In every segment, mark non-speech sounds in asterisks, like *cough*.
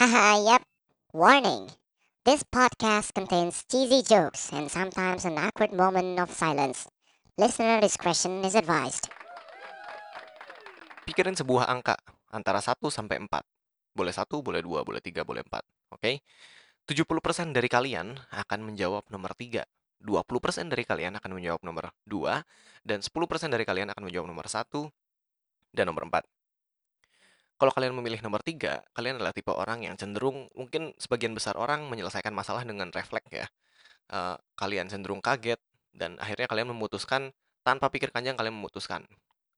Haha, yep. Warning. This podcast contains cheesy jokes and sometimes an awkward moment of silence. Listener discretion is advised. Pikirin sebuah angka antara 1 sampai 4. Boleh 1, boleh 2, boleh 3, boleh 4. Oke? 70% dari kalian akan menjawab nomor 3. 20% dari kalian akan menjawab nomor 2 dan 10% dari kalian akan menjawab nomor 1 dan nomor 4. Kalau kalian memilih nomor 3, kalian adalah tipe orang yang cenderung mungkin sebagian besar orang menyelesaikan masalah dengan refleks ya. Eh, kalian cenderung kaget dan akhirnya kalian memutuskan tanpa pikir panjang kalian memutuskan.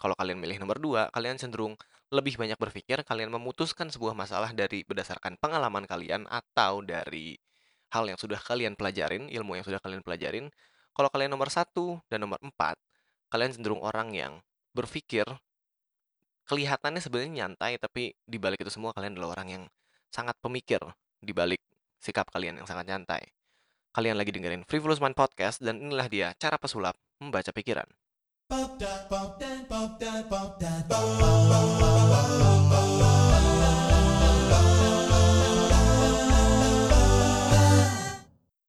Kalau kalian milih nomor 2, kalian cenderung lebih banyak berpikir, kalian memutuskan sebuah masalah dari berdasarkan pengalaman kalian atau dari hal yang sudah kalian pelajarin, ilmu yang sudah kalian pelajarin. Kalau kalian nomor 1 dan nomor 4, kalian cenderung orang yang berpikir kelihatannya sebenarnya nyantai tapi di balik itu semua kalian adalah orang yang sangat pemikir di balik sikap kalian yang sangat nyantai. Kalian lagi dengerin Frivolous Mind Podcast dan inilah dia cara pesulap membaca pikiran.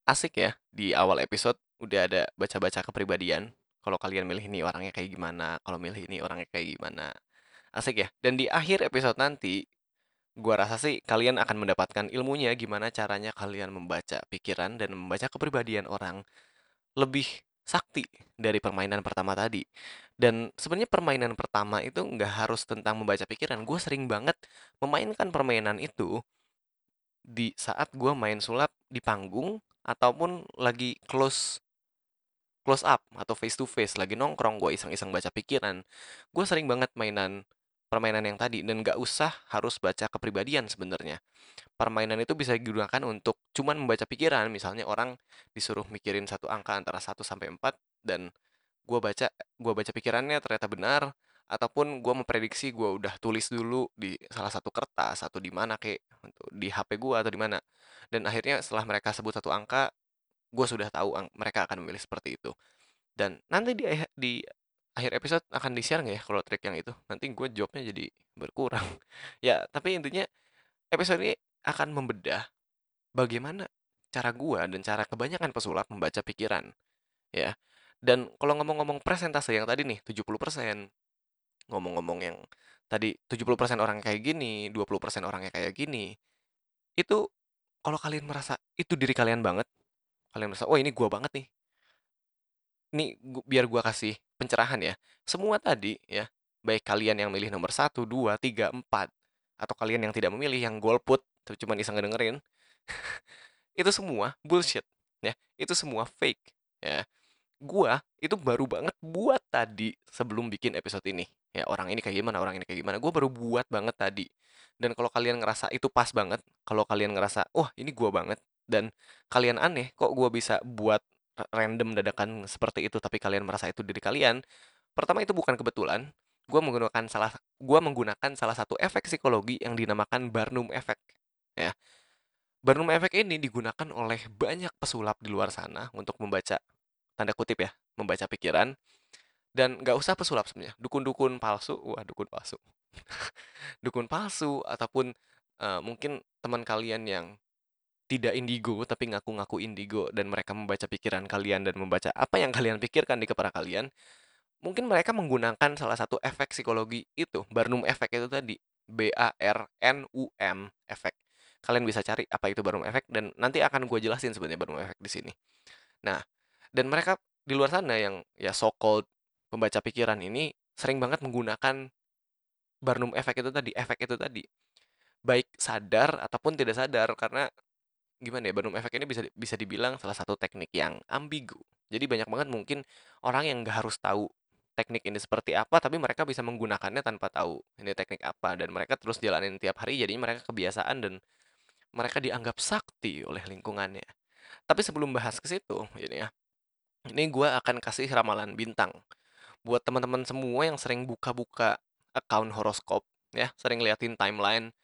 Asik ya, di awal episode udah ada baca-baca kepribadian. Kalau kalian milih ini orangnya kayak gimana, kalau milih ini orangnya kayak gimana. Asik ya. Dan di akhir episode nanti, gua rasa sih kalian akan mendapatkan ilmunya gimana caranya kalian membaca pikiran dan membaca kepribadian orang lebih sakti dari permainan pertama tadi. Dan sebenarnya permainan pertama itu nggak harus tentang membaca pikiran. Gue sering banget memainkan permainan itu di saat gue main sulap di panggung ataupun lagi close close up atau face to face lagi nongkrong gue iseng-iseng baca pikiran gue sering banget mainan permainan yang tadi dan nggak usah harus baca kepribadian sebenarnya. Permainan itu bisa digunakan untuk cuman membaca pikiran misalnya orang disuruh mikirin satu angka antara 1 sampai 4 dan gue baca gua baca pikirannya ternyata benar ataupun gue memprediksi gue udah tulis dulu di salah satu kertas atau di mana kayak di HP gue atau di mana. Dan akhirnya setelah mereka sebut satu angka gue sudah tahu mereka akan memilih seperti itu. Dan nanti di di akhir episode akan di-share nggak ya kalau trik yang itu? Nanti gue jawabnya jadi berkurang. *laughs* Ya tapi intinya episode ini akan membedah bagaimana cara gue dan cara kebanyakan pesulap membaca pikiran ya. Dan kalau ngomong-ngomong presentase yang tadi nih 70% ngomong-ngomong yang tadi 70% orang kayak gini 20% orangnya kayak gini itu kalau kalian merasa itu diri kalian banget kalian merasa oh ini gua banget nih ini biar gua kasih pencerahan ya. Semua tadi ya baik kalian yang milih nomor 1, 2, 3, 4 atau kalian yang tidak memilih yang golput cuma iseng ngedengerin *laughs* itu semua bullshit ya. Itu semua fake ya. Gua itu baru banget buat tadi sebelum bikin episode ini ya orang ini kayak gimana orang ini kayak gimana. Gua baru buat banget tadi. Dan kalau kalian ngerasa itu pas banget kalau kalian ngerasa wah ini gua banget dan kalian aneh kok gue bisa buat random dadakan seperti itu tapi kalian merasa itu diri kalian pertama itu bukan kebetulan gue menggunakan salah gua menggunakan salah satu efek psikologi yang dinamakan Barnum Effect ya. Barnum Effect ini digunakan oleh banyak pesulap di luar sana untuk membaca tanda kutip ya membaca pikiran dan nggak usah pesulap sebenarnya dukun-dukun palsu wah dukun palsu. *laughs* Dukun palsu ataupun uh, mungkin teman kalian yang tidak indigo tapi ngaku-ngaku indigo dan mereka membaca pikiran kalian dan membaca apa yang kalian pikirkan di kepala kalian, mungkin mereka menggunakan salah satu efek psikologi itu, Barnum efek itu tadi, B A R N U M efek. Kalian bisa cari apa itu Barnum efek dan nanti akan gue jelasin sebenarnya Barnum efek di sini. Nah, dan mereka di luar sana yang ya so called pembaca pikiran ini sering banget menggunakan Barnum efek itu tadi, efek itu tadi. Baik sadar ataupun tidak sadar karena gimana ya Barnum efek ini bisa bisa dibilang salah satu teknik yang ambigu. Jadi banyak banget mungkin orang yang nggak harus tahu teknik ini seperti apa, tapi mereka bisa menggunakannya tanpa tahu ini teknik apa dan mereka terus jalanin tiap hari jadi mereka kebiasaan dan mereka dianggap sakti oleh lingkungannya. Tapi sebelum bahas ke situ, ini ya, ini gue akan kasih ramalan bintang buat teman-teman semua yang sering buka-buka account horoskop ya, sering liatin timeline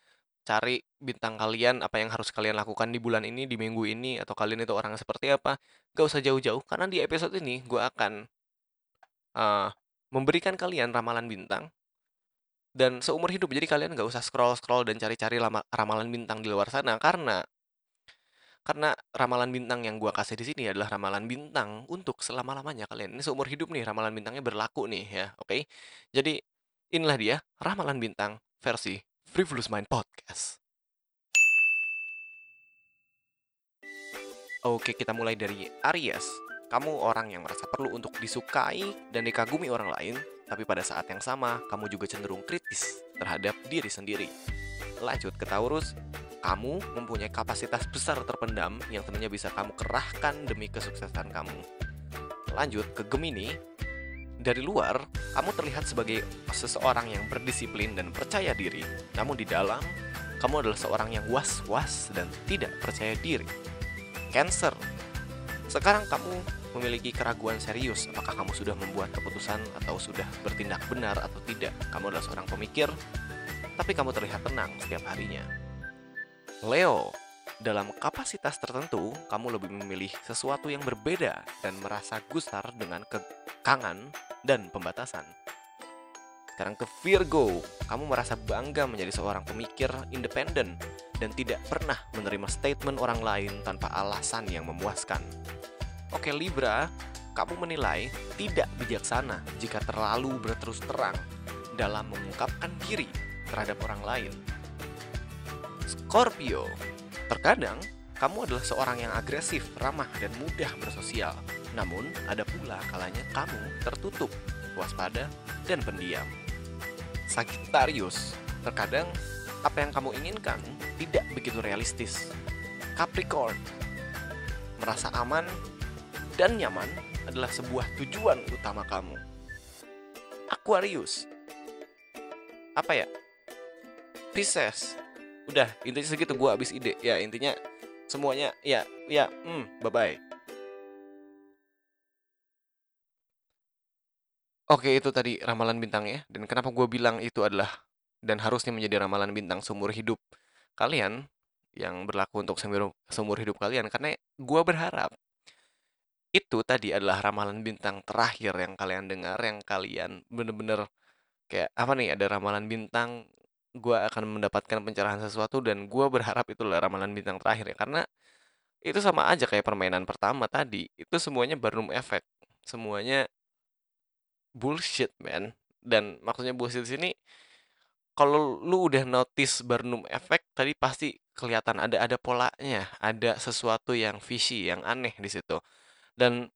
cari bintang kalian, apa yang harus kalian lakukan di bulan ini, di minggu ini, atau kalian itu orang seperti apa, gak usah jauh-jauh, karena di episode ini gue akan uh, memberikan kalian ramalan bintang dan seumur hidup. Jadi kalian nggak usah scroll-scroll dan cari-cari ramalan bintang di luar sana karena karena ramalan bintang yang gua kasih di sini adalah ramalan bintang untuk selama-lamanya kalian. Ini seumur hidup nih ramalan bintangnya berlaku nih ya, oke? Jadi inilah dia ramalan bintang versi Frivolous Mind Podcast. Oke, kita mulai dari Aries. Kamu orang yang merasa perlu untuk disukai dan dikagumi orang lain, tapi pada saat yang sama, kamu juga cenderung kritis terhadap diri sendiri. Lanjut ke Taurus, kamu mempunyai kapasitas besar terpendam yang tentunya bisa kamu kerahkan demi kesuksesan kamu. Lanjut ke Gemini, dari luar, kamu terlihat sebagai seseorang yang berdisiplin dan percaya diri. Namun di dalam, kamu adalah seorang yang was-was dan tidak percaya diri. Cancer, sekarang kamu memiliki keraguan serius apakah kamu sudah membuat keputusan atau sudah bertindak benar atau tidak. Kamu adalah seorang pemikir, tapi kamu terlihat tenang setiap harinya. Leo, dalam kapasitas tertentu, kamu lebih memilih sesuatu yang berbeda dan merasa gusar dengan kekangan dan pembatasan. Sekarang ke Virgo, kamu merasa bangga menjadi seorang pemikir independen dan tidak pernah menerima statement orang lain tanpa alasan yang memuaskan. Oke Libra, kamu menilai tidak bijaksana jika terlalu berterus terang dalam mengungkapkan diri terhadap orang lain. Scorpio, terkadang kamu adalah seorang yang agresif, ramah, dan mudah bersosial. Namun, ada pula kalanya kamu tertutup, waspada, dan pendiam. Sagittarius, terkadang apa yang kamu inginkan tidak begitu realistis. Capricorn, merasa aman dan nyaman adalah sebuah tujuan utama kamu. Aquarius. Apa ya? Pisces. Udah, intinya segitu gua habis ide. Ya, intinya semuanya ya, ya, hmm, bye-bye. Oke, itu tadi ramalan bintangnya. Dan kenapa gue bilang itu adalah dan harusnya menjadi ramalan bintang seumur hidup kalian yang berlaku untuk seumur hidup kalian. Karena gue berharap itu tadi adalah ramalan bintang terakhir yang kalian dengar, yang kalian bener-bener kayak apa nih ada ramalan bintang, gue akan mendapatkan pencerahan sesuatu. Dan gue berharap itu adalah ramalan bintang terakhir ya. Karena itu sama aja kayak permainan pertama tadi. Itu semuanya Barnum Effect. Semuanya bullshit man. Dan maksudnya bullshit sini kalau lu udah notice Barnum Effect tadi pasti kelihatan ada ada polanya ada sesuatu yang fishy yang aneh di situ. Dan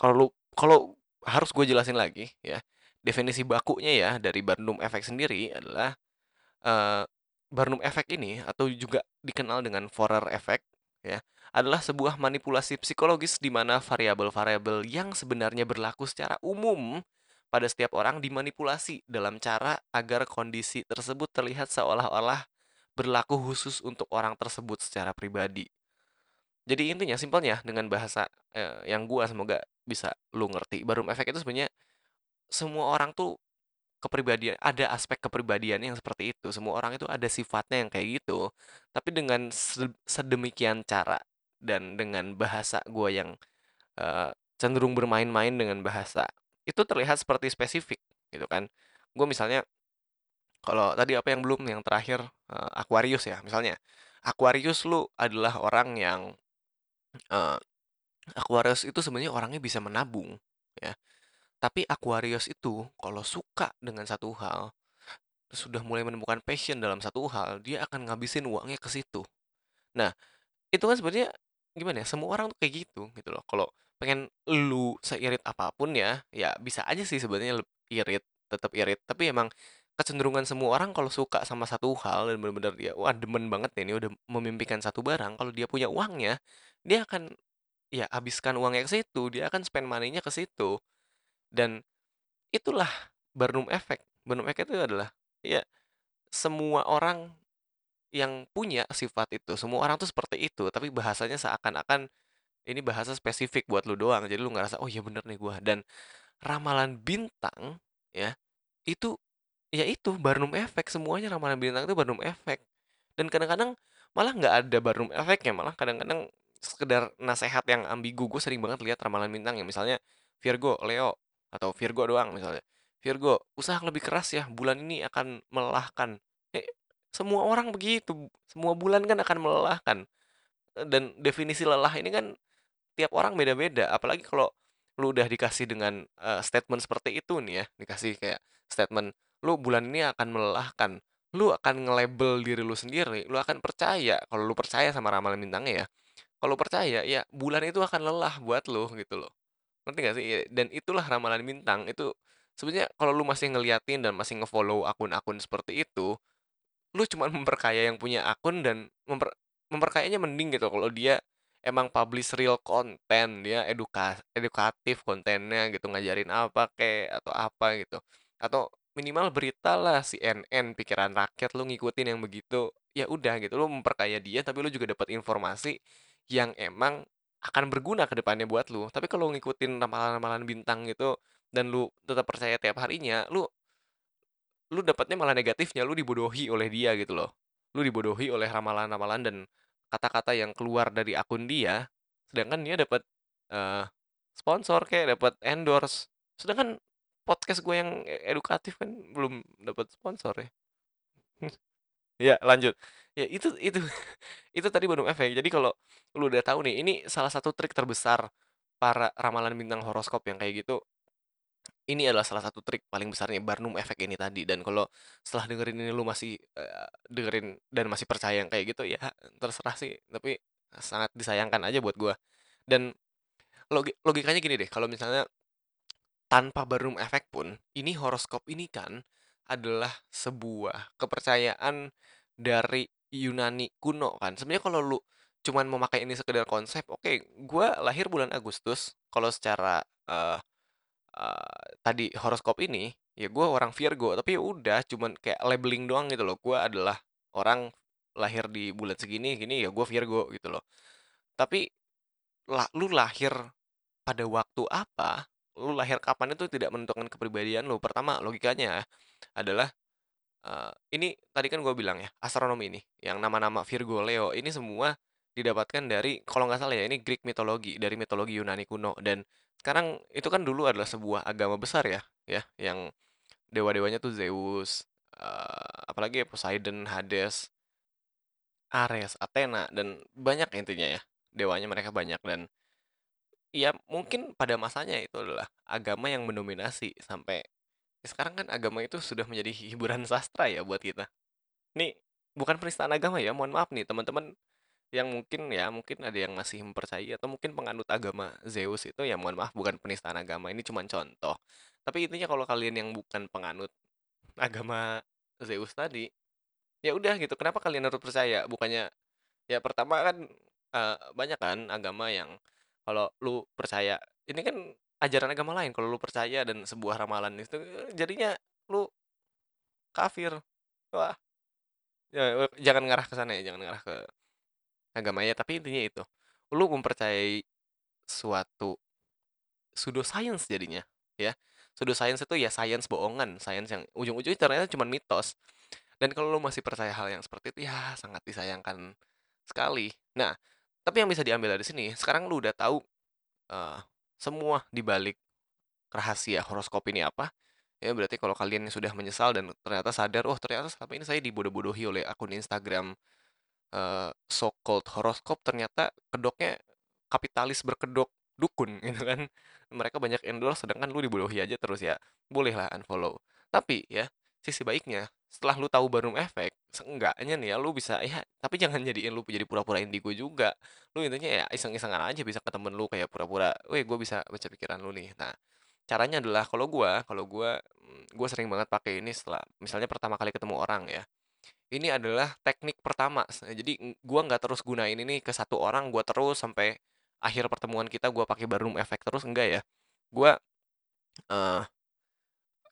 kalau kalau harus gue jelasin lagi ya, definisi bakunya ya dari Barnum Effect sendiri adalah uh, Barnum Effect ini atau juga dikenal dengan Forer Effect ya, adalah sebuah manipulasi psikologis di mana variabel-variabel yang sebenarnya berlaku secara umum pada setiap orang dimanipulasi dalam cara agar kondisi tersebut terlihat seolah-olah berlaku khusus untuk orang tersebut secara pribadi. Jadi intinya simpelnya dengan bahasa, eee, yang gua semoga bisa lu ngerti, barum efek itu sebenarnya semua orang tuh kepribadian ada aspek kepribadiannya yang seperti itu, semua orang itu ada sifatnya yang kayak gitu, tapi dengan sedemikian cara dan dengan bahasa gua yang, eee, cenderung bermain-main dengan bahasa, itu terlihat seperti spesifik gitu kan. Gue misalnya kalau tadi apa yang belum, yang terakhir, eee, Aquarius ya misalnya, Aquarius lu adalah orang yang uh, Aquarius itu sebenarnya orangnya bisa menabung, ya. Tapi Aquarius itu kalau suka dengan satu hal, sudah mulai menemukan passion dalam satu hal, dia akan ngabisin uangnya ke situ. Nah, itu kan sebenarnya gimana ya, semua orang tuh kayak gitu, gitu loh. Kalau pengen lu seirit apa pun ya, ya bisa aja sih sebenarnya irit, tetap irit, tapi emang kecenderungan semua orang kalau suka sama satu hal dan benar-benar dia, wah demen banget nih, ini udah memimpikan satu barang, kalau dia punya uangnya, dia akan, ya habiskan uangnya ke situ, dia akan spend money-nya ke situ. Dan itulah Barnum Effect. Barnum Effect itu adalah, ya semua orang yang punya sifat itu, semua orang tuh seperti itu, tapi bahasanya seakan-akan ini bahasa spesifik buat lu doang. Jadi lu ngerasa, "Oh iya bener nih gua." Dan ramalan bintang ya, itu ya itu Barnum Effect, semuanya ramalan bintang itu Barnum Effect. Dan kadang-kadang malah nggak ada Barnum Effect ya, malah kadang-kadang sekedar nasehat yang ambigu gue sering banget lihat ramalan bintang yang misalnya Virgo Leo atau Virgo doang misalnya Virgo, usaha lebih keras ya, bulan ini akan melelahkan. Eh, semua orang begitu, semua bulan kan akan melelahkan. Eh, dan definisi lelah ini kan tiap orang beda-beda, apalagi kalau lu udah dikasih dengan uh, statement seperti itu nih ya, dikasih kayak statement, lu bulan ini akan melelahkan, lu akan nge-label diri lu sendiri, lu akan percaya, kalau lu percaya sama ramalan bintangnya ya, kalau percaya ya bulan itu akan lelah buat lu gitu loh. Ngerti gak sih? Ya, dan itulah ramalan bintang, itu sebenarnya kalau lu masih ngeliatin dan masih ngefollow akun-akun seperti itu, lu cuma *laughs* memperkaya yang punya akun dan memper memperkayanya mending gitu kalau dia emang publish real content, dia eduka edukatif kontennya gitu, ngajarin apa kek atau apa gitu. Atau minimal berita lah CNN, Pikiran Rakyat lu ngikutin yang begitu, ya udah gitu lu memperkaya dia tapi lu juga dapat informasi yang emang akan berguna ke depannya buat lu. Tapi kalau ngikutin ramalan-ramalan bintang gitu dan lu tetap percaya tiap harinya, lu lu dapatnya malah negatifnya, lu dibodohi oleh dia gitu loh. Lu dibodohi oleh ramalan-ramalan dan kata-kata yang keluar dari akun dia, sedangkan dia dapat uh, sponsor kayak dapat endorse. Sedangkan podcast gue yang e-, edukatif kan belum dapat sponsor ya. *laughs* ya, lanjut. Ya, itu itu *laughs* itu tadi Bandung Efek. Jadi kalau lu udah tahu nih, ini salah satu trik terbesar para ramalan bintang horoskop yang kayak gitu. Ini adalah salah satu trik paling besarnya Barnum Efek ini tadi dan kalau setelah dengerin ini lu masih uh, dengerin dan masih percaya yang kayak gitu ya terserah sih, tapi sangat disayangkan aja buat gua. Dan logi logikanya gini deh, kalau misalnya tanpa Barnum Efek pun, ini horoskop ini kan adalah sebuah kepercayaan dari Yunani kuno kan. Sebenarnya kalau lu cuman memakai ini sekedar konsep, oke, okay, gue lahir bulan Agustus. Kalau secara uh, uh, tadi horoskop ini, ya gue orang Virgo. Tapi udah, cuman kayak labeling doang gitu loh. Gue adalah orang lahir di bulan segini, gini ya gue Virgo gitu loh. Tapi lah, lu lahir pada waktu apa, lu lahir kapan itu tidak menentukan kepribadian lu. Pertama, logikanya adalah Uh, ini tadi kan gue bilang ya, astronomi ini, yang nama-nama Virgo, Leo, ini semua didapatkan dari kalau nggak salah ya, ini Greek mitologi, dari mitologi Yunani kuno. Dan sekarang itu kan dulu adalah sebuah agama besar ya, ya, yang dewa-dewanya tuh Zeus, uh, apalagi ya Poseidon, Hades, Ares, Athena, dan banyak intinya ya, dewanya mereka banyak dan ya mungkin pada masanya itu adalah agama yang mendominasi sampai sekarang kan agama itu sudah menjadi *laughs* hiburan sastra ya buat kita. Nih, bukan penistaan agama ya, mohon maaf nih teman-teman yang mungkin ya mungkin ada yang masih mempercayai atau mungkin penganut agama Zeus itu ya mohon maaf bukan penistaan agama ini cuma contoh. Tapi intinya kalau kalian yang bukan penganut agama Zeus tadi, ya udah gitu. Kenapa kalian harus percaya? Bukannya ya pertama kan uh, banyak kan agama yang kalau lu percaya ini kan ajaran agama lain. Kalau lu percaya dan sebuah ramalan itu jadinya lu kafir. Wah. Ya, jangan ngarah ke sana ya jangan ngarah ke agamanya tapi intinya itu lu mempercayai suatu pseudoscience jadinya ya. Pseudoscience itu ya science bohongan science yang ujung-ujungnya ternyata cuma mitos. Dan kalau lu masih percaya hal yang seperti itu ya sangat disayangkan sekali. Nah tapi yang bisa diambil dari sini sekarang lu udah tahu uh, semua dibalik rahasia horoskop ini apa, ya berarti kalau kalian sudah menyesal dan ternyata sadar, oh ternyata selama ini saya dibodoh-bodohi oleh akun Instagram uh, so called horoskop ternyata kedoknya kapitalis berkedok dukun *laughs* gitu kan. Mereka banyak endorse sedangkan lu dibodohi aja terus ya. Bolehlah unfollow. Tapi ya, sisi baiknya setelah lu tahu Barnum efek seenggaknya nih ya lu bisa ya tapi jangan *laughs* jadiin lu jadi pura-pura indigo juga. Lu intinya ya iseng-isengan aja bisa ke temen lu kayak pura-pura weh gue bisa baca pikiran lu nih. Nah caranya adalah kalau gue kalau gue mm, gue sering banget pakai ini setelah misalnya pertama kali ketemu orang ya ini adalah teknik pertama. Jadi gue nggak terus gunain ini ke satu orang gue terus sampai akhir pertemuan kita gue pakai Barnum efek terus enggak ya. Gue uh,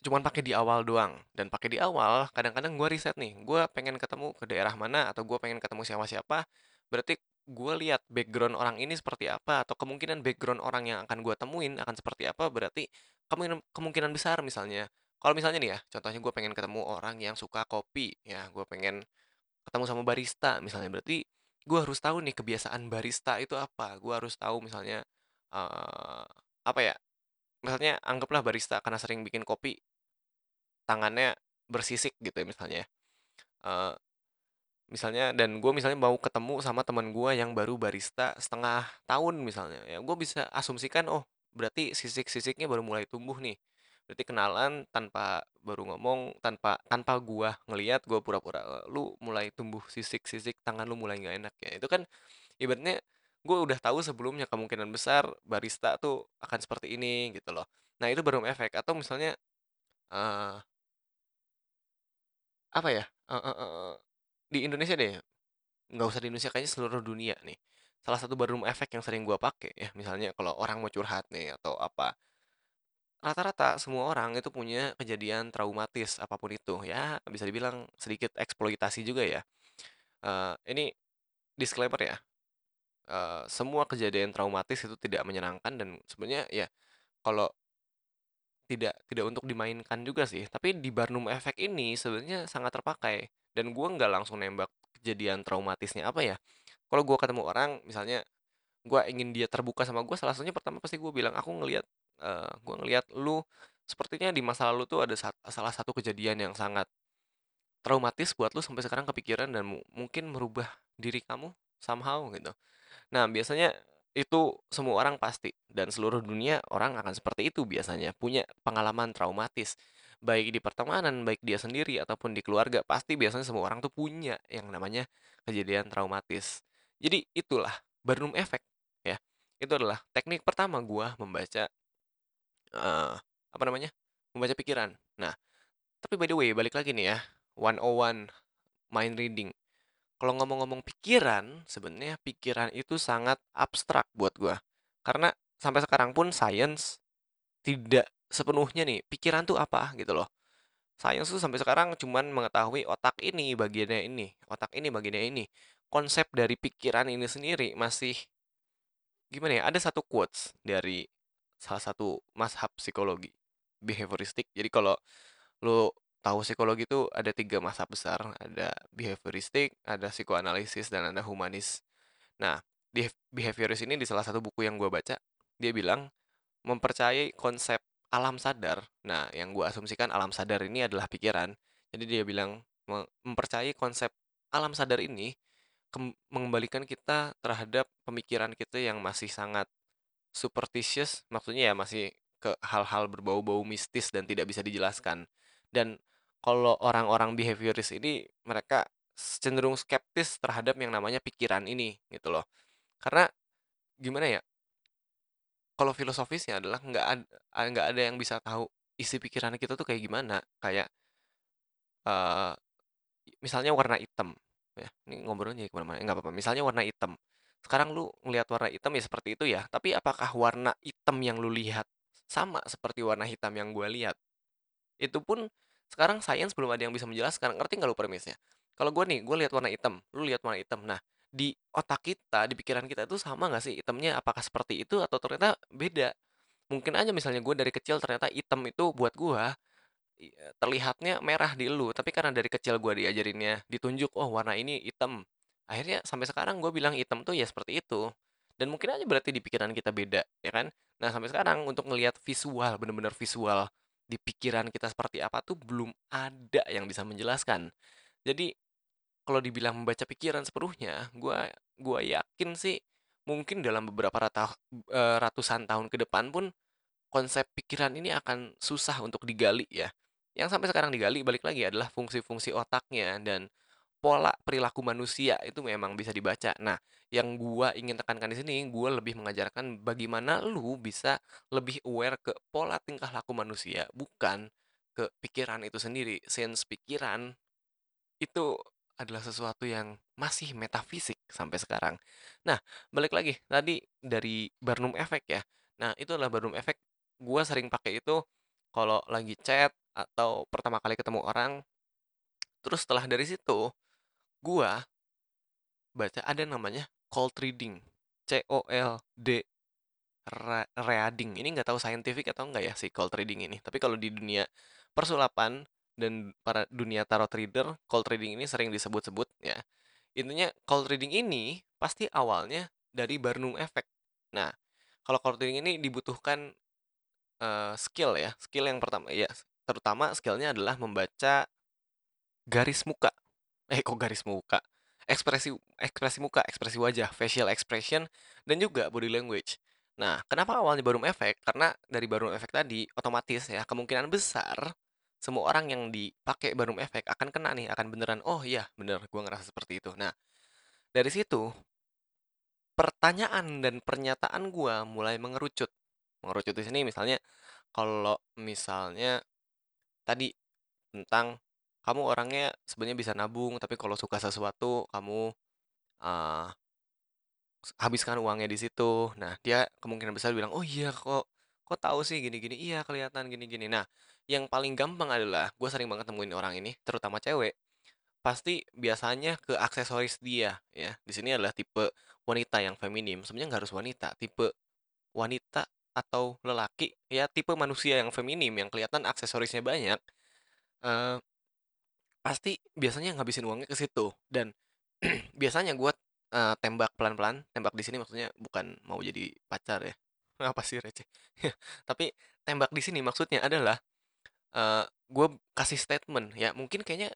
cuman pakai di awal doang. Dan pakai di awal kadang-kadang gue riset nih gue pengen ketemu ke daerah mana atau gue pengen ketemu siapa siapa berarti gue lihat background orang ini seperti apa atau kemungkinan background orang yang akan gue temuin akan seperti apa berarti kemungkinan kemungkinan besar misalnya. Kalau misalnya nih ya contohnya gue pengen ketemu orang yang suka kopi ya gue pengen ketemu sama barista misalnya berarti gue harus tahu nih kebiasaan barista itu apa. Gue harus tahu misalnya uh, apa ya misalnya anggaplah barista karena sering bikin kopi tangannya bersisik gitu ya misalnya. Uh, misalnya dan gue misalnya mau ketemu sama teman gue yang baru barista setengah tahun misalnya ya gue bisa asumsikan oh berarti sisik-sisiknya baru mulai tumbuh nih. Berarti kenalan tanpa baru ngomong tanpa tanpa gue ngelihat gue pura-pura lu mulai tumbuh sisik-sisik tangan lu mulai nggak enak. Ya itu kan ibaratnya gue udah tahu sebelumnya kemungkinan besar barista tuh akan seperti ini gitu loh. Nah itu baru efek. Atau misalnya uh, apa ya uh, uh, uh, di Indonesia deh, nggak usah di Indonesia, kayaknya seluruh dunia nih. Salah satu barum efek yang sering gua pakai ya, misalnya kalau orang mau curhat nih atau apa, rata-rata semua orang itu punya kejadian traumatis apa pun itu, ya bisa dibilang sedikit eksploitasi juga ya. Uh, ini disclaimer ya, uh, semua kejadian traumatis itu tidak menyenangkan dan sebenarnya ya kalau tidak tidak untuk dimainkan juga sih, tapi di Barnum Effect ini sebenarnya sangat terpakai. Dan gue nggak langsung nembak kejadian traumatisnya apa ya. Kalau gue ketemu orang misalnya gue ingin dia terbuka sama gue salah satunya pertama pasti gue bilang aku ngelihat uh, eh, gue ngelihat lu. Sepertinya di masa lalu tuh ada salah satu kejadian yang sangat traumatis buat lu sampai sekarang kepikiran dan mungkin merubah diri kamu somehow gitu. Nah biasanya itu semua orang pasti dan seluruh dunia orang akan seperti itu biasanya punya pengalaman traumatis baik di pertemanan, baik dia sendiri ataupun di keluarga, pasti biasanya semua orang tuh punya yang namanya kejadian traumatis. Jadi itulah Barnum Effect ya. Itu adalah teknik pertama gua membaca uh, apa namanya? membaca pikiran. Nah, tapi by the way, balik lagi nih ya. 101 mind reading. Kalau ngomong-ngomong pikiran, sebenarnya pikiran itu sangat abstrak buat gua. Karena sampai sekarang pun science tidak sepenuhnya nih pikiran tuh apa gitu loh. Sains tuh sampai sekarang cuman mengetahui otak ini bagiannya ini otak ini bagiannya ini. Konsep dari pikiran ini sendiri masih gimana ya ada satu quotes dari salah satu mashab psikologi behavioristik. Jadi kalau lo tahu psikologi itu ada tiga masa besar ada behavioristik ada psikoanalisis dan ada humanis nah di behavioris ini di salah satu buku yang gue baca dia bilang mempercayai konsep alam sadar. Nah, yang gue asumsikan alam sadar ini adalah pikiran. Jadi dia bilang mempercayai konsep alam sadar ini mengembalikan kita terhadap pemikiran kita yang masih sangat superstitious, maksudnya ya masih ke hal-hal berbau-bau mistis dan tidak bisa dijelaskan. Dan kalau orang-orang behavioris ini mereka cenderung skeptis terhadap yang namanya pikiran ini gitu loh. Karena gimana ya? kalau filosofisnya adalah nggak ada nggak ada yang bisa tahu isi pikiran kita tuh kayak gimana kayak uh, misalnya warna hitam ya ini ngobrolnya ke mana-mana nggak apa-apa misalnya warna hitam sekarang lu ngelihat warna hitam ya seperti itu ya tapi apakah warna hitam yang lu lihat sama seperti warna hitam yang gue lihat itu pun sekarang sains belum ada yang bisa menjelaskan ngerti nggak lu premisnya kalau gue nih gue lihat warna hitam lu lihat warna hitam nah di otak kita, di pikiran kita itu sama nggak sih hitamnya? Apakah seperti itu atau ternyata beda? Mungkin aja misalnya gue dari kecil ternyata hitam itu buat gue terlihatnya merah di lu, tapi karena dari kecil gue diajarinnya ditunjuk, oh warna ini hitam. Akhirnya sampai sekarang gue bilang hitam tuh ya seperti itu. Dan mungkin aja berarti di pikiran kita beda, ya kan? Nah sampai sekarang untuk ngelihat visual, bener-bener visual di pikiran kita seperti apa tuh belum ada yang bisa menjelaskan. Jadi kalau dibilang membaca pikiran sepenuhnya, gua gua yakin sih mungkin dalam beberapa rata, uh, ratusan tahun ke depan pun konsep pikiran ini akan susah untuk digali ya. Yang sampai sekarang digali balik lagi adalah fungsi-fungsi otaknya dan pola perilaku manusia itu memang bisa dibaca. Nah, yang gua ingin tekankan di sini, gua lebih mengajarkan bagaimana lu bisa lebih aware ke pola tingkah laku manusia, bukan ke pikiran itu sendiri. Since pikiran itu adalah sesuatu yang masih metafisik sampai sekarang. Nah, balik lagi tadi dari Barnum Effect ya. Nah, itu adalah Barnum Effect. Gua sering pakai itu kalau lagi chat atau pertama kali ketemu orang. Terus setelah dari situ, gua baca ada namanya cold reading. C O L D reading. Ini nggak tahu scientific atau enggak ya si cold reading ini. Tapi kalau di dunia persulapan dan para dunia tarot reader, cold reading ini sering disebut-sebut ya. Intinya cold reading ini pasti awalnya dari Barnum Effect. Nah, kalau cold reading ini dibutuhkan uh, skill ya. Skill yang pertama ya terutama skill-nya adalah membaca garis muka. Eh, kok garis muka? Ekspresi ekspresi muka, ekspresi wajah, facial expression, dan juga body language. Nah, kenapa awalnya barum efek? Karena dari barum efek tadi, otomatis ya, kemungkinan besar semua orang yang dipakai barum efek akan kena nih, akan beneran, oh iya, bener, gue ngerasa seperti itu. Nah, dari situ, pertanyaan dan pernyataan gue mulai mengerucut. Mengerucut di sini misalnya, kalau misalnya tadi tentang kamu orangnya sebenarnya bisa nabung, tapi kalau suka sesuatu kamu uh, habiskan uangnya di situ. Nah, dia kemungkinan besar bilang, "Oh iya kok kok tahu sih gini-gini?" "Iya, kelihatan gini-gini." Nah, yang paling gampang adalah gue sering banget temuin orang ini, terutama cewek, pasti biasanya ke aksesoris dia ya. Di sini adalah tipe wanita yang feminim. Sebenarnya nggak harus wanita, tipe wanita atau lelaki ya tipe manusia yang feminim yang kelihatan aksesorisnya banyak uh, pasti biasanya ngabisin uangnya ke situ. Dan *clears throat* biasanya gue uh, tembak pelan-pelan tembak di sini maksudnya bukan mau jadi pacar ya. *laughs* Apa sih receh. *laughs* Tapi tembak di sini maksudnya adalah uh, gue kasih statement ya mungkin kayaknya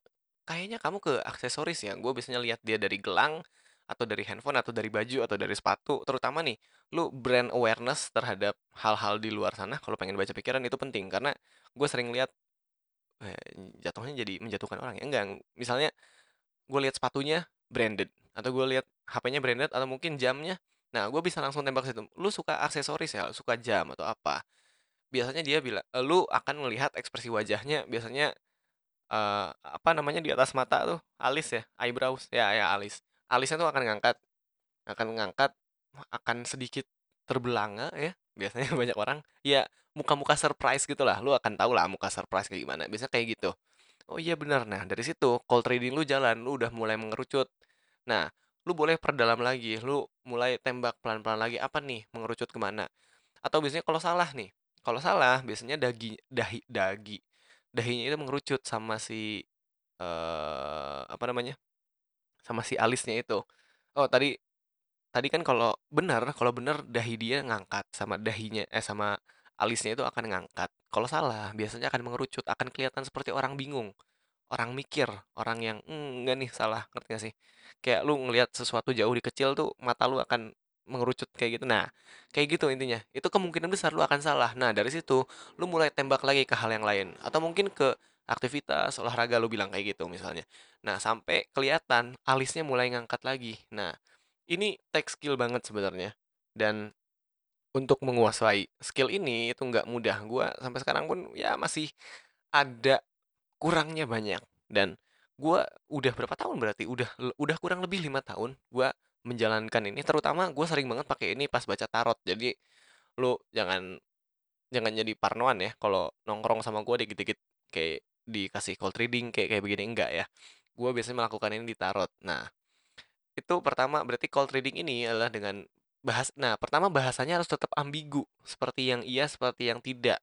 kayaknya kamu ke aksesoris ya. Gue biasanya lihat dia dari gelang atau dari handphone atau dari baju atau dari sepatu. Terutama nih lu brand awareness terhadap hal-hal di luar sana kalau pengen baca pikiran itu penting. Karena gue sering lihat eh, jatuhnya jadi menjatuhkan orang ya? Enggak misalnya gue lihat sepatunya branded atau gue lihat HP-nya branded atau mungkin jamnya nah gue bisa langsung tembak situ. Lu suka aksesoris ya? Suka jam atau apa? Biasanya dia bilang lu akan melihat ekspresi wajahnya biasanya uh, apa namanya di atas mata tuh alis ya? Eyebrows ya ya alis. Alisnya tuh akan ngangkat akan ngangkat akan sedikit terbelanga ya biasanya *laughs* banyak orang. Ya muka-muka surprise gitu lah. Lu akan tahu lah muka surprise kayak gimana. Biasanya kayak gitu. Oh iya benar. Nah dari situ cold trading lu jalan. Lu udah mulai mengerucut. Nah lu boleh perdalam lagi. Lu mulai tembak pelan-pelan lagi. Apa nih? Mengerucut ke mana atau biasanya kalau salah nih? Kalau salah biasanya dagi dahi dagi dahinya itu mengerucut sama si uh, apa namanya? Sama si alisnya itu. Oh tadi tadi kan kalau benar kalau benar dahi dia ngangkat sama dahinya eh sama alisnya itu akan ngangkat kalau salah biasanya akan mengerucut akan kelihatan seperti orang bingung orang mikir orang yang enggak nih salah ngerti gak sih kayak lu ngelihat sesuatu jauh di kecil tuh mata lu akan mengerucut kayak gitu. Nah, kayak gitu intinya. Itu kemungkinan besar lu akan salah. Nah, dari situ lu mulai tembak lagi ke hal yang lain atau mungkin ke aktivitas olahraga lu bilang kayak gitu misalnya. Nah, sampai kelihatan alisnya mulai ngangkat lagi. Nah, ini tech skill banget sebenarnya. Dan untuk menguasai skill ini itu nggak mudah. Gua sampai sekarang pun ya masih ada kurangnya banyak. Dan gua udah berapa tahun berarti? Udah udah kurang lebih lima tahun gua menjalankan ini. Terutama gue sering banget pakai ini pas baca tarot. Jadi lu jangan jangan jadi parnoan ya kalau nongkrong sama gue dikit-dikit kayak dikasih cold reading kayak kayak begini. Enggak ya. Gue biasanya melakukan ini di tarot. Nah itu pertama berarti cold reading ini adalah dengan bahas nah pertama bahasanya harus tetap ambigu seperti yang iya seperti yang tidak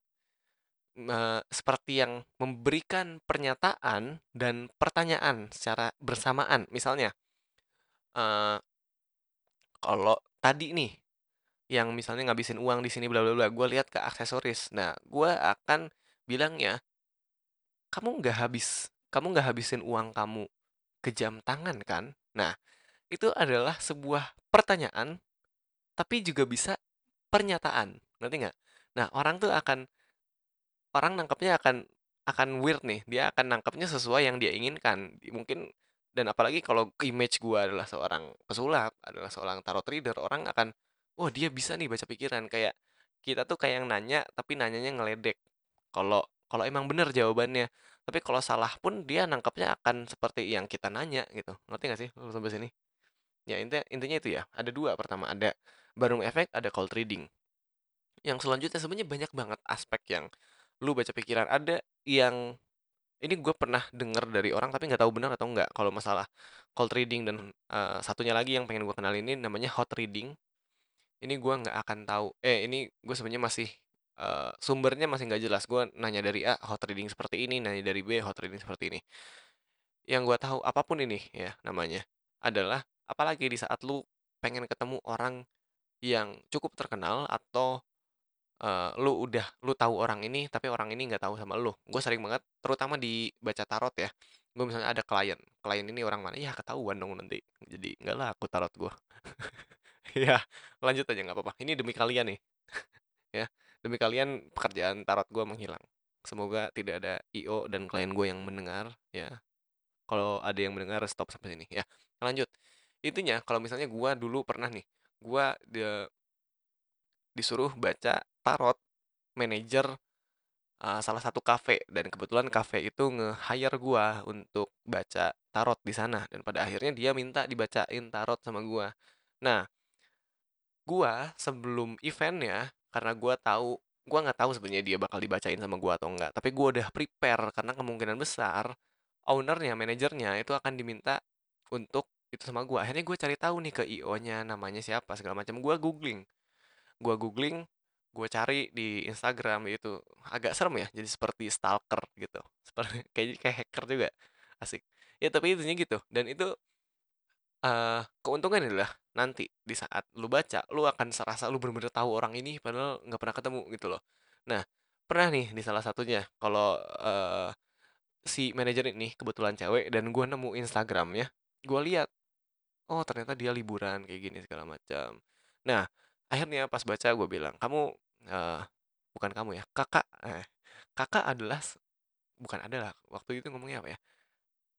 uh, seperti yang memberikan pernyataan dan pertanyaan secara bersamaan misalnya uh, kalau tadi nih, yang misalnya ngabisin uang di sini bla bla bla, gue lihat ke aksesoris. Nah, gue akan bilangnya, kamu nggak habis, kamu nggak habisin uang kamu ke jam tangan kan? Nah, itu adalah sebuah pertanyaan, tapi juga bisa pernyataan, ngerti nggak? Nah, orang tuh akan, orang nangkepnya akan akan weird nih, dia akan nangkepnya sesuai yang dia inginkan. Mungkin dan apalagi kalau image gue adalah seorang pesulap adalah seorang tarot reader orang akan oh dia bisa nih baca pikiran kayak kita tuh kayak yang nanya tapi nanyanya ngeledek kalau kalau emang bener jawabannya tapi kalau salah pun dia nangkapnya akan seperti yang kita nanya gitu ngerti gak sih sampai sini ya intinya intinya itu ya ada dua pertama ada barum efek ada cold reading. Yang selanjutnya sebenarnya banyak banget aspek yang lu baca pikiran. Ada yang ini gue pernah dengar dari orang tapi nggak tahu benar atau nggak. Kalau masalah cold reading dan uh, satunya lagi yang pengen gue kenal ini namanya hot reading. Ini gue nggak akan tahu eh ini gue sebenarnya masih uh, sumbernya masih nggak jelas. Gue nanya dari A hot reading seperti ini nanya dari B hot reading seperti ini. Yang gue tahu apa pun ini ya namanya adalah apalagi di saat lu pengen ketemu orang yang cukup terkenal atau eee, lu udah lu tahu orang ini, tapi orang ini nggak tahu sama lu. Gue sering banget, terutama di baca tarot ya, gue misalnya ada klien, klien ini orang mana, ya ketahuan dong nanti. Jadi nggak laku tarot gue. *laughs* Ya, lanjut aja nggak apa-apa. Ini demi kalian nih. *laughs* Ya, demi kalian pekerjaan tarot gue menghilang. Semoga tidak ada IO dan klien gue yang mendengar ya. Kalau ada yang mendengar stop sampai sini ya. Lanjut. Intinya kalau misalnya gue dulu pernah nih, gue disuruh baca tarot manajer uh, salah satu kafe dan kebetulan kafe itu nge-hire gua untuk baca tarot di sana dan pada akhirnya dia minta dibacain tarot sama gua. Nah, gua sebelum eventnya karena gua tahu gua nggak tahu sebenarnya dia bakal dibacain sama gua atau enggak, tapi gua udah prepare karena kemungkinan besar ownernya, manajernya itu akan diminta untuk itu sama gua. Akhirnya gue cari tahu nih ke IO-nya namanya siapa segala macam. Gua googling gue googling gue cari di Instagram itu. Agak serem ya jadi seperti stalker gitu. *laughs* Seperti kayak kayak hacker juga. Asik. Ya tapi intinya gitu. Dan itu uh, keuntungan adalah nanti di saat lu baca lu akan serasa lu bener-bener tahu orang ini padahal nggak pernah ketemu gitu loh. Nah pernah nih di salah satunya kalau uh, si manajer ini kebetulan cewek dan gue nemu Instagramnya gue lihat oh ternyata dia liburan kayak gini segala macam. Nah akhirnya pas baca gue bilang kamu uh, bukan kamu ya kakak eh, kakak adalah bukan adalah waktu itu ngomongnya apa ya?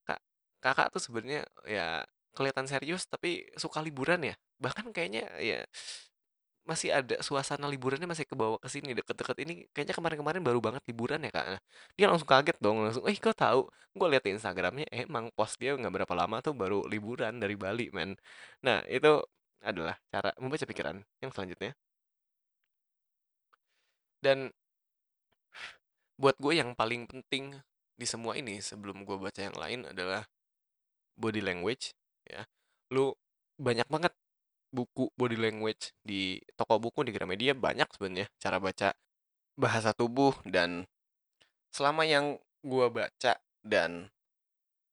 Kak kakak tuh sebenarnya ya kelihatan serius tapi suka liburan ya? Bahkan kayaknya ya masih ada suasana liburannya masih ke bawah ke sini deket-deket ini kayaknya kemarin-kemarin baru banget liburan ya kak nah, dia langsung kaget dong langsung eh kok tahu gue liat di Instagramnya eh, emang post dia nggak berapa lama tuh baru liburan dari Bali men nah itu adalah cara membaca pikiran yang selanjutnya. Dan buat gue yang paling penting di semua ini sebelum gue baca yang lain adalah body language ya. Lu banyak banget buku body language di toko buku di Gramedia banyak sebenarnya cara baca bahasa tubuh dan selama yang gue baca dan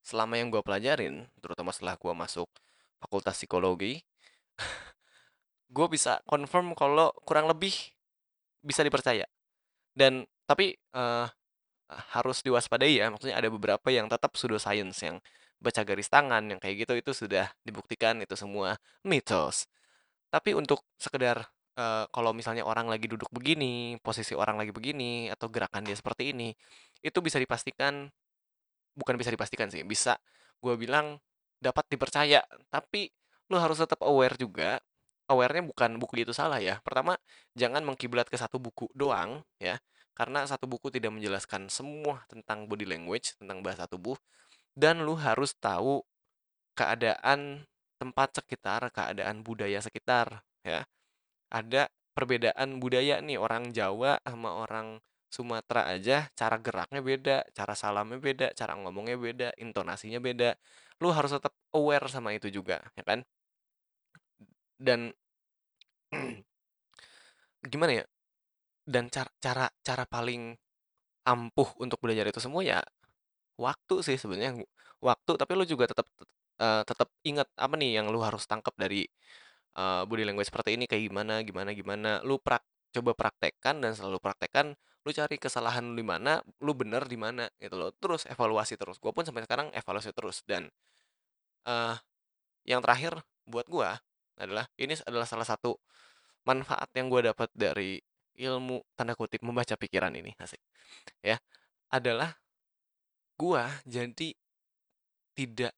selama yang gue pelajarin terutama setelah gue masuk fakultas psikologi *laughs* gue bisa confirm kalau kurang lebih bisa dipercaya. Dan tapi uh, harus diwaspadai ya maksudnya ada beberapa yang tetap pseudoscience yang baca garis tangan yang kayak gitu itu sudah dibuktikan itu semua mitos. Tapi untuk sekedar uh, kalau misalnya orang lagi duduk begini posisi orang lagi begini atau gerakan dia seperti ini itu bisa dipastikan bukan bisa dipastikan sih bisa gue bilang dapat dipercaya. Tapi lo harus tetap aware juga awarenya bukan buku itu salah ya. Pertama jangan mengkiblat ke satu buku doang ya. Karena satu buku tidak menjelaskan semua tentang body language tentang bahasa tubuh dan lu harus tahu keadaan tempat sekitar keadaan budaya sekitar ya ada perbedaan budaya nih orang Jawa sama orang Sumatera aja cara geraknya beda, cara salamnya beda, cara ngomongnya beda, intonasinya beda. Lu harus tetap aware sama itu juga, ya kan? dan *clears throat* gimana ya dan cara cara cara paling ampuh untuk belajar itu semua ya waktu sih sebenarnya waktu tapi lu juga tetap uh, tetap ingat apa nih yang lu harus tangkap dari uh, body language seperti ini kayak gimana gimana gimana. Lu prak coba praktekkan dan selalu praktekkan lu cari kesalahan lu di mana lu bener di mana gitu loh. Terus evaluasi terus. Gue pun sampai sekarang evaluasi terus dan uh, yang terakhir buat gue adalah ini adalah salah satu manfaat yang gue dapat dari ilmu tanda kutip membaca pikiran ini. Asik. Ya adalah gue jadi tidak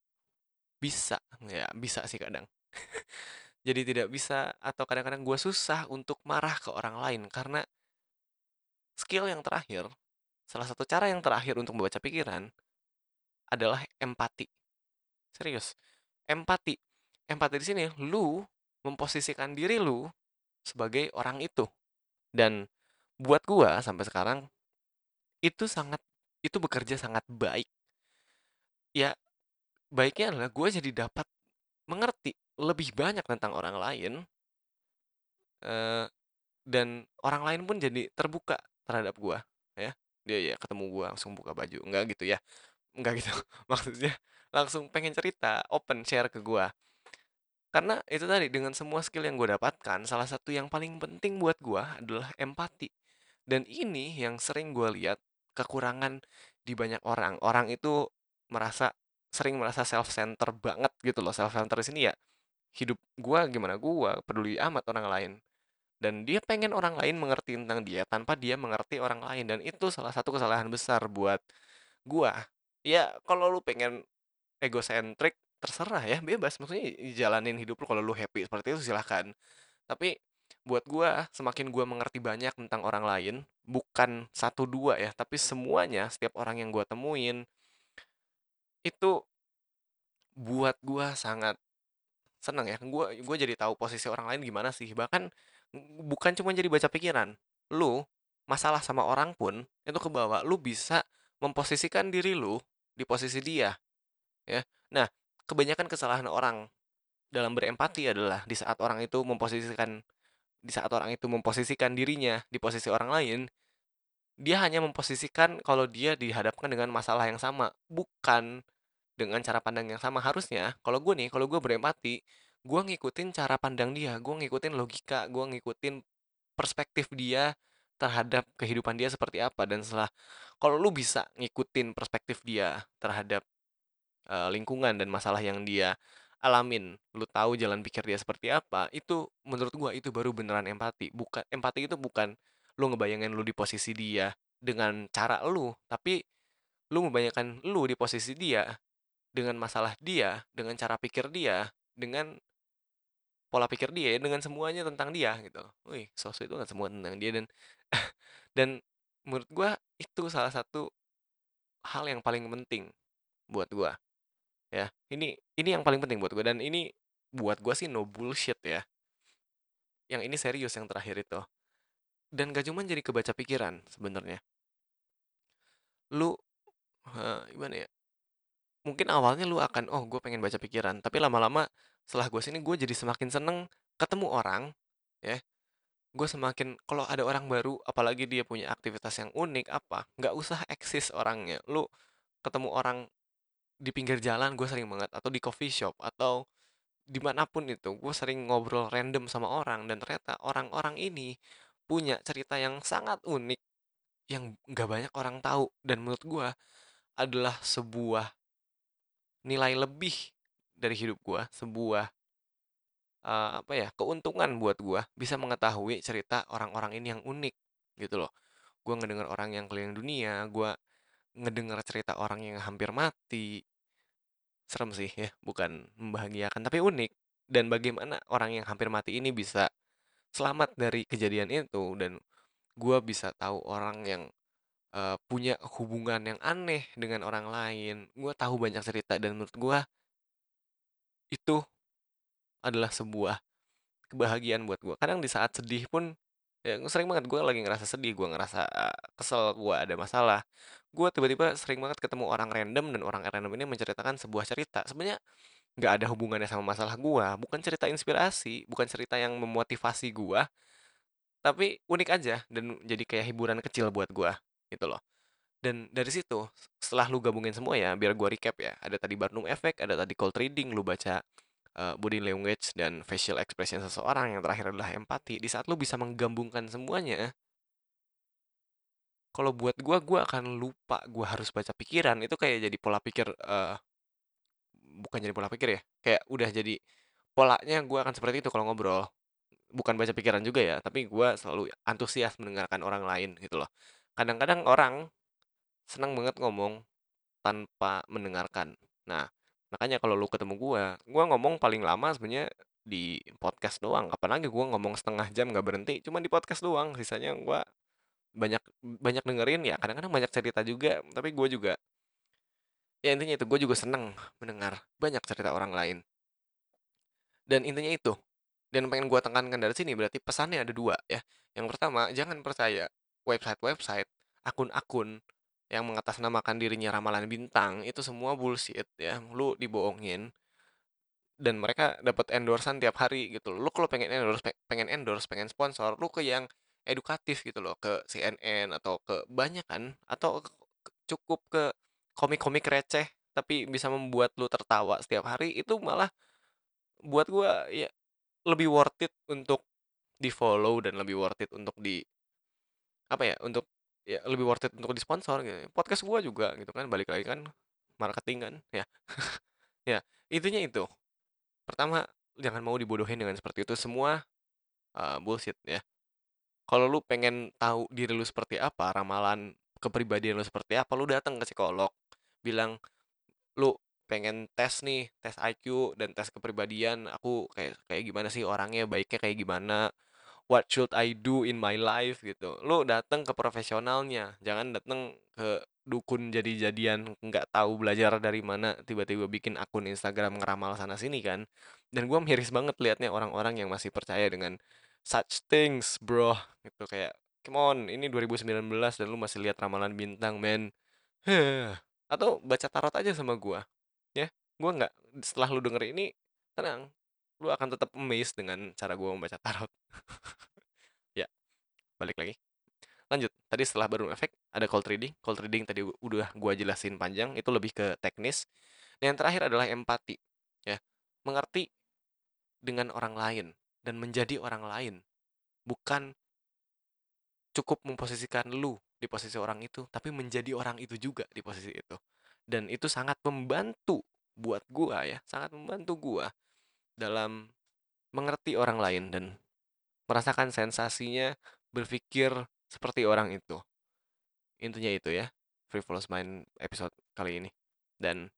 bisa ya bisa sih kadang. *laughs* Jadi tidak bisa atau kadang-kadang gue susah untuk marah ke orang lain karena skill yang terakhir salah satu cara yang terakhir untuk membaca pikiran adalah empati. Serius empati. Empati di sini lu memposisikan diri lu sebagai orang itu. Dan buat gua sampai sekarang itu sangat itu bekerja sangat baik. Ya baiknya adalah gue jadi dapat mengerti lebih banyak tentang orang lain uh, dan orang lain pun jadi terbuka terhadap gue ya. Dia ya ketemu gue langsung buka baju enggak gitu ya. Enggak gitu *laughs* maksudnya langsung pengen cerita open share ke gue. Karena itu tadi dengan semua skill yang gue dapatkan, salah satu yang paling penting buat gue adalah empati. Dan ini yang sering gue lihat kekurangan di banyak orang. Orang itu merasa sering merasa self center banget gitu loh. Self center di sini ya hidup gue gimana gue peduli amat orang lain. Dan dia pengen orang lain mengerti tentang dia tanpa dia mengerti orang lain dan itu salah satu kesalahan besar buat gue. Ya kalau lu pengen egosentrik terserah ya bebas maksudnya jalanin hidup lu kalau lu happy seperti itu silahkan tapi buat gua semakin gua mengerti banyak tentang orang lain bukan satu dua ya tapi semuanya setiap orang yang gua temuin itu buat gua sangat seneng ya gua gua jadi tahu posisi orang lain gimana sih bahkan bukan cuma jadi baca pikiran lu masalah sama orang pun itu ke bawah lu bisa memposisikan diri lu di posisi dia ya. Nah, kebanyakan kesalahan orang dalam berempati adalah di saat orang itu memposisikan di saat orang itu memposisikan dirinya di posisi orang lain, dia hanya memposisikan kalau dia dihadapkan dengan masalah yang sama, bukan dengan cara pandang yang sama. Harusnya kalau gue nih, kalau gue berempati, gue ngikutin cara pandang dia, gue ngikutin logika, gue ngikutin perspektif dia terhadap kehidupan dia seperti apa dan setelah kalau lu bisa ngikutin perspektif dia terhadap uh, lingkungan dan masalah yang dia alamin, lu tahu jalan pikir dia seperti apa, itu menurut gua itu baru beneran empati. Bukan empati itu bukan lu ngebayangin lu di posisi dia dengan cara lu, tapi lu membayangkan lu di posisi dia dengan masalah dia, dengan cara pikir dia, dengan pola pikir dia, dengan semuanya tentang dia gitu. Wih, sosok itu nggak semua tentang dia dan *laughs* dan menurut gua itu salah satu hal yang paling penting buat gua. Ya, ini ini yang paling penting buat gue dan ini buat gue sih no bullshit ya. Yang ini serius yang terakhir itu. Dan gak cuma jadi kebaca pikiran sebenarnya. Lu uh, gimana ya? Mungkin awalnya lu akan oh gue pengen baca pikiran, tapi lama-lama setelah gue sini gue jadi semakin seneng ketemu orang ya gue semakin kalau ada orang baru apalagi dia punya aktivitas yang unik apa nggak usah eksis orangnya lu ketemu orang di pinggir jalan gue sering banget atau di coffee shop atau di mana pun itu gue sering ngobrol random sama orang dan ternyata orang-orang ini punya cerita yang sangat unik yang nggak banyak orang tahu dan menurut gue adalah sebuah nilai lebih dari hidup gue sebuah uh, apa ya keuntungan buat gue bisa mengetahui cerita orang-orang ini yang unik gitu loh. Gue ngedengar orang yang keliling dunia gue ngedengar cerita orang yang hampir mati serem sih ya, bukan membahagiakan tapi unik. Dan bagaimana orang yang hampir mati ini bisa selamat dari kejadian itu dan gue bisa tahu orang yang uh, punya hubungan yang aneh dengan orang lain. Gue tahu banyak cerita dan menurut gue itu adalah sebuah kebahagiaan buat gue. Kadang di saat sedih pun ya sering banget gue lagi ngerasa sedih, gue ngerasa kesel, gue ada masalah gue tiba-tiba sering banget ketemu orang random dan orang random ini menceritakan sebuah cerita. Sebenarnya nggak ada hubungannya sama masalah gue bukan cerita inspirasi bukan cerita yang memotivasi gue tapi unik aja dan jadi kayak hiburan kecil buat gue gitu loh. Dan dari situ setelah lu gabungin semua ya biar gue recap ya ada tadi Barnum Effect ada tadi cold reading lu baca uh, body language dan facial expression seseorang yang terakhir adalah empati. Di saat lu bisa menggabungkan semuanya kalau buat gue, gue akan lupa gue harus baca pikiran, itu kayak jadi pola pikir, uh, bukan jadi pola pikir ya, kayak udah jadi polanya gue akan seperti itu kalau ngobrol. Bukan baca pikiran juga ya, tapi gue selalu antusias mendengarkan orang lain gitu loh. Kadang-kadang orang senang banget ngomong tanpa mendengarkan. Nah, makanya kalau lu ketemu gue, gue ngomong paling lama sebenarnya di podcast doang, apalagi gue ngomong setengah jam nggak berhenti, cuma di podcast doang, sisanya gue banyak banyak dengerin ya kadang-kadang banyak cerita juga tapi gue juga ya intinya itu gue juga seneng mendengar banyak cerita orang lain. Dan intinya itu dan pengen gue tekankan dari sini berarti pesannya ada dua ya. Yang pertama jangan percaya website-website akun-akun yang mengatasnamakan dirinya ramalan bintang itu semua bullshit ya lu dibohongin dan mereka dapat endorsan tiap hari gitu. Lu kalau pengen endorse pengen endorse pengen sponsor lu ke yang edukatif gitu loh ke CNN atau ke banyak kan atau cukup ke komik-komik receh tapi bisa membuat lu tertawa setiap hari itu malah buat gua ya lebih worth it untuk di follow dan lebih worth it untuk di apa ya untuk ya lebih worth it untuk disponsor gitu. Podcast gua juga gitu kan balik lagi kan marketing kan ya. *laughs* Ya intinya itu. Pertama jangan mau dibodohin dengan seperti itu semua uh, bullshit ya kalau lu pengen tahu diri lu seperti apa ramalan kepribadian lu seperti apa lu datang ke psikolog. Bilang lu pengen tes nih tes IQ dan tes kepribadian. Aku kayak kayak gimana sih orangnya baiknya kayak gimana? What should I do in my life? Gitu. Lu datang ke profesionalnya. Jangan datang ke dukun jadi-jadian nggak tahu belajar dari mana tiba-tiba bikin akun Instagram ngeramal sana sini kan. Dan gua miris banget liatnya orang-orang yang masih percaya dengan such things bro gitu kayak come on ini 2019 dan lu masih lihat ramalan bintang men. *sighs* Atau baca tarot aja sama gua ya. Gua nggak setelah lu denger ini tenang lu akan tetap amazed dengan cara gua membaca tarot. *laughs* Ya balik lagi. Lanjut tadi setelah baru efek ada cold reading. Cold reading tadi udah gua jelasin panjang itu lebih ke teknis. Dan yang terakhir adalah empati ya. Mengerti dengan orang lain dan menjadi orang lain bukan cukup memposisikan lu di posisi orang itu tapi menjadi orang itu juga di posisi itu. Dan itu sangat membantu buat gua ya sangat membantu gua dalam mengerti orang lain dan merasakan sensasinya berpikir seperti orang itu. Intinya itu ya frivolous mind episode kali ini. Dan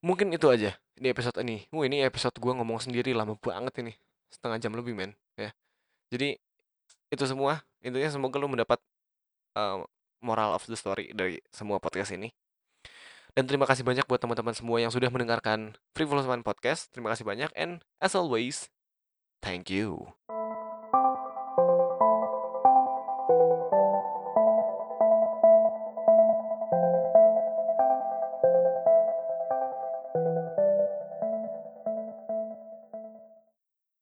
mungkin itu aja di episode ini. Wah ini episode gua ngomong sendiri lama banget ini setengah jam lebih men ya jadi itu semua intinya semoga lu mendapat uh, moral of the story dari semua podcast ini dan terima kasih banyak buat teman-teman semua yang sudah mendengarkan Frivolous Mind Podcast. Terima kasih banyak and as always, thank you.